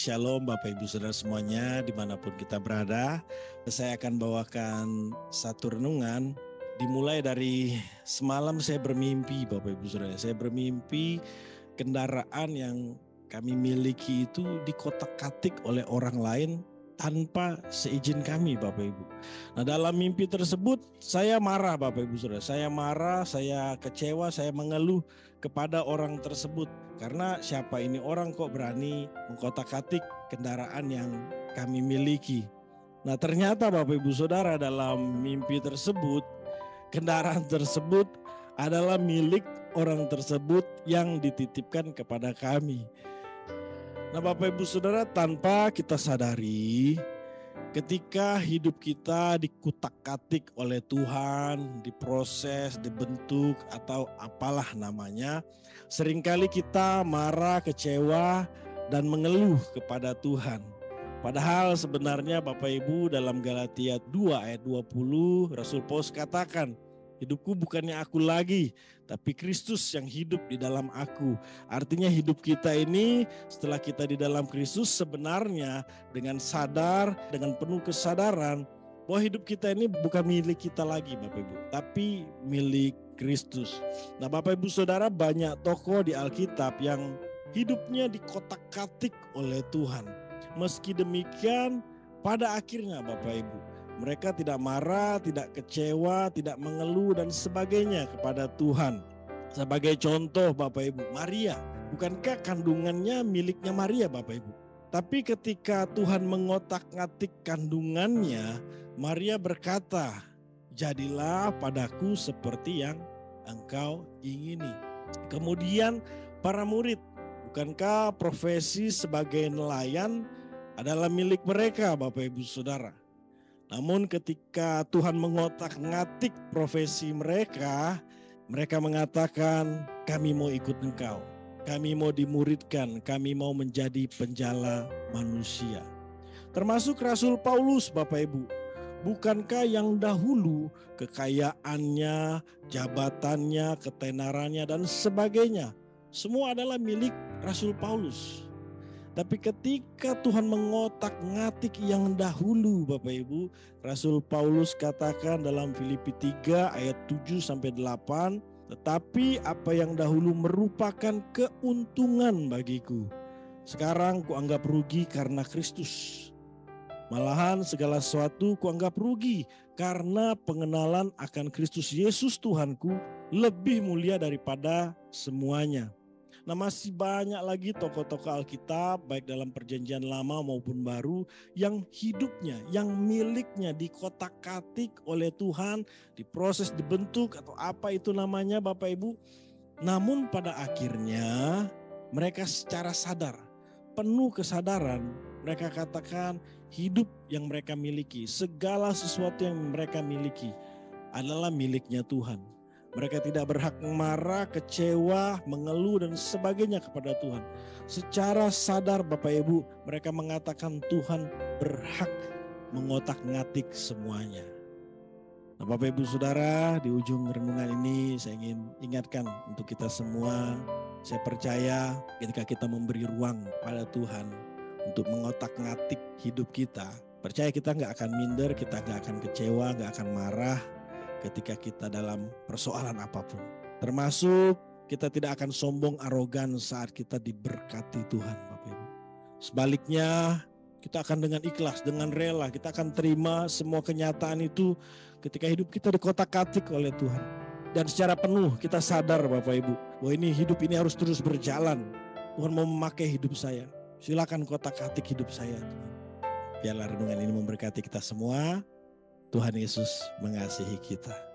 Shalom Bapak Ibu Saudara semuanya di mana pun kita berada. Saya akan bawakan satu renungan dimulai dari semalam saya bermimpi Bapak Ibu Saudara. Saya bermimpi kendaraan yang kami miliki itu dikotak-katik oleh orang lain tanpa seizin kami Bapak Ibu. Nah dalam mimpi tersebut saya marah Bapak Ibu Saudara. Saya marah, saya kecewa, saya mengeluh kepada orang tersebut. Karena siapa ini orang kok berani mengkotak-katik kendaraan yang kami miliki. Nah ternyata Bapak Ibu Saudara dalam mimpi tersebut kendaraan tersebut adalah milik orang tersebut yang dititipkan kepada kami. Nah, Bapak Ibu Saudara, tanpa kita sadari, ketika hidup kita dikutak-katik oleh Tuhan, diproses, dibentuk, atau apalah namanya, sering kali kita marah, kecewa, dan mengeluh kepada Tuhan. Padahal sebenarnya Bapak Ibu dalam Galatia 2 ayat 20 Rasul Paulus katakan Hidupku bukannya aku lagi, tapi Kristus yang hidup di dalam aku. Artinya hidup kita ini setelah kita di dalam Kristus sebenarnya dengan sadar, dengan penuh kesadaran bahwa hidup kita ini bukan milik kita lagi Bapak Ibu, tapi milik Kristus. Nah Bapak Ibu Saudara banyak tokoh di Alkitab yang hidupnya dikotak-katik oleh Tuhan. Meski demikian pada akhirnya Bapak Ibu mereka tidak marah, tidak kecewa, tidak mengeluh dan sebagainya kepada Tuhan. Sebagai contoh Bapak Ibu, Maria, bukankah kandungannya miliknya Maria Bapak Ibu? Tapi ketika Tuhan mengotak-ngatik kandungannya, Maria berkata, "Jadilah padaku seperti yang engkau ingini." Kemudian para murid, bukankah profesi sebagai nelayan adalah milik mereka Bapak Ibu Saudara? Namun ketika Tuhan mengotak-ngatik profesi mereka, mereka mengatakan kami mau ikut engkau. Kami mau dimuridkan, kami mau menjadi penjala manusia. Termasuk Rasul Paulus Bapak Ibu. Bukankah yang dahulu kekayaannya, jabatannya, ketenarannya dan sebagainya semua adalah milik Rasul Paulus. Tapi ketika Tuhan mengotak-ngatik yang dahulu Bapak Ibu, Rasul Paulus katakan dalam Filipi 3 ayat 7 sampai 8, tetapi apa yang dahulu merupakan keuntungan bagiku, sekarang kuanggap rugi karena Kristus. Malahan segala sesuatu kuanggap rugi karena pengenalan akan Kristus Yesus Tuhanku lebih mulia daripada semuanya Nah masih banyak lagi tokoh-tokoh Alkitab baik dalam perjanjian lama maupun baru yang hidupnya, yang miliknya dikotak-katik oleh Tuhan, diproses, dibentuk atau apa itu namanya Bapak Ibu. Namun pada akhirnya mereka secara sadar, penuh kesadaran, mereka katakan hidup yang mereka miliki, segala sesuatu yang mereka miliki adalah miliknya Tuhan mereka tidak berhak marah, kecewa, mengeluh dan sebagainya kepada Tuhan. Secara sadar Bapak Ibu, mereka mengatakan Tuhan berhak mengotak-ngatik semuanya. Nah Bapak Ibu Saudara, di ujung renungan ini saya ingin ingatkan untuk kita semua, saya percaya ketika kita memberi ruang pada Tuhan untuk mengotak-ngatik hidup kita, percaya kita nggak akan minder, kita nggak akan kecewa, nggak akan marah, ketika kita dalam persoalan apa pun. Termasuk kita tidak akan sombong arogan saat kita diberkati Tuhan Bapak Ibu. Sebaliknya kita akan dengan ikhlas, dengan rela, kita akan terima semua kenyataan itu ketika hidup kita dikotak-katik oleh Tuhan. Dan secara penuh kita sadar Bapak Ibu, bahwa ini hidup ini harus terus berjalan. Tuhan mau memakai hidup saya. Silakan kotak-katik hidup saya. Biarlah renungan ini memberkati kita semua. Tuhan Yesus mengasihi kita.